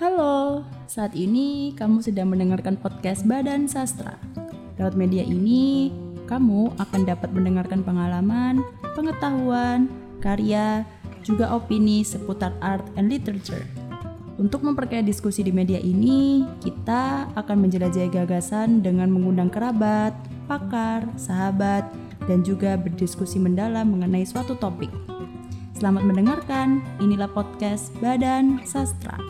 Halo, saat ini kamu sedang mendengarkan podcast Badan Sastra. Lewat media ini, kamu akan dapat mendengarkan pengalaman, pengetahuan, karya, juga opini seputar art and literature. Untuk memperkaya diskusi di media ini, kita akan menjelajahi gagasan dengan mengundang kerabat, pakar, sahabat, dan juga berdiskusi mendalam mengenai suatu topik. Selamat mendengarkan, inilah podcast Badan Sastra.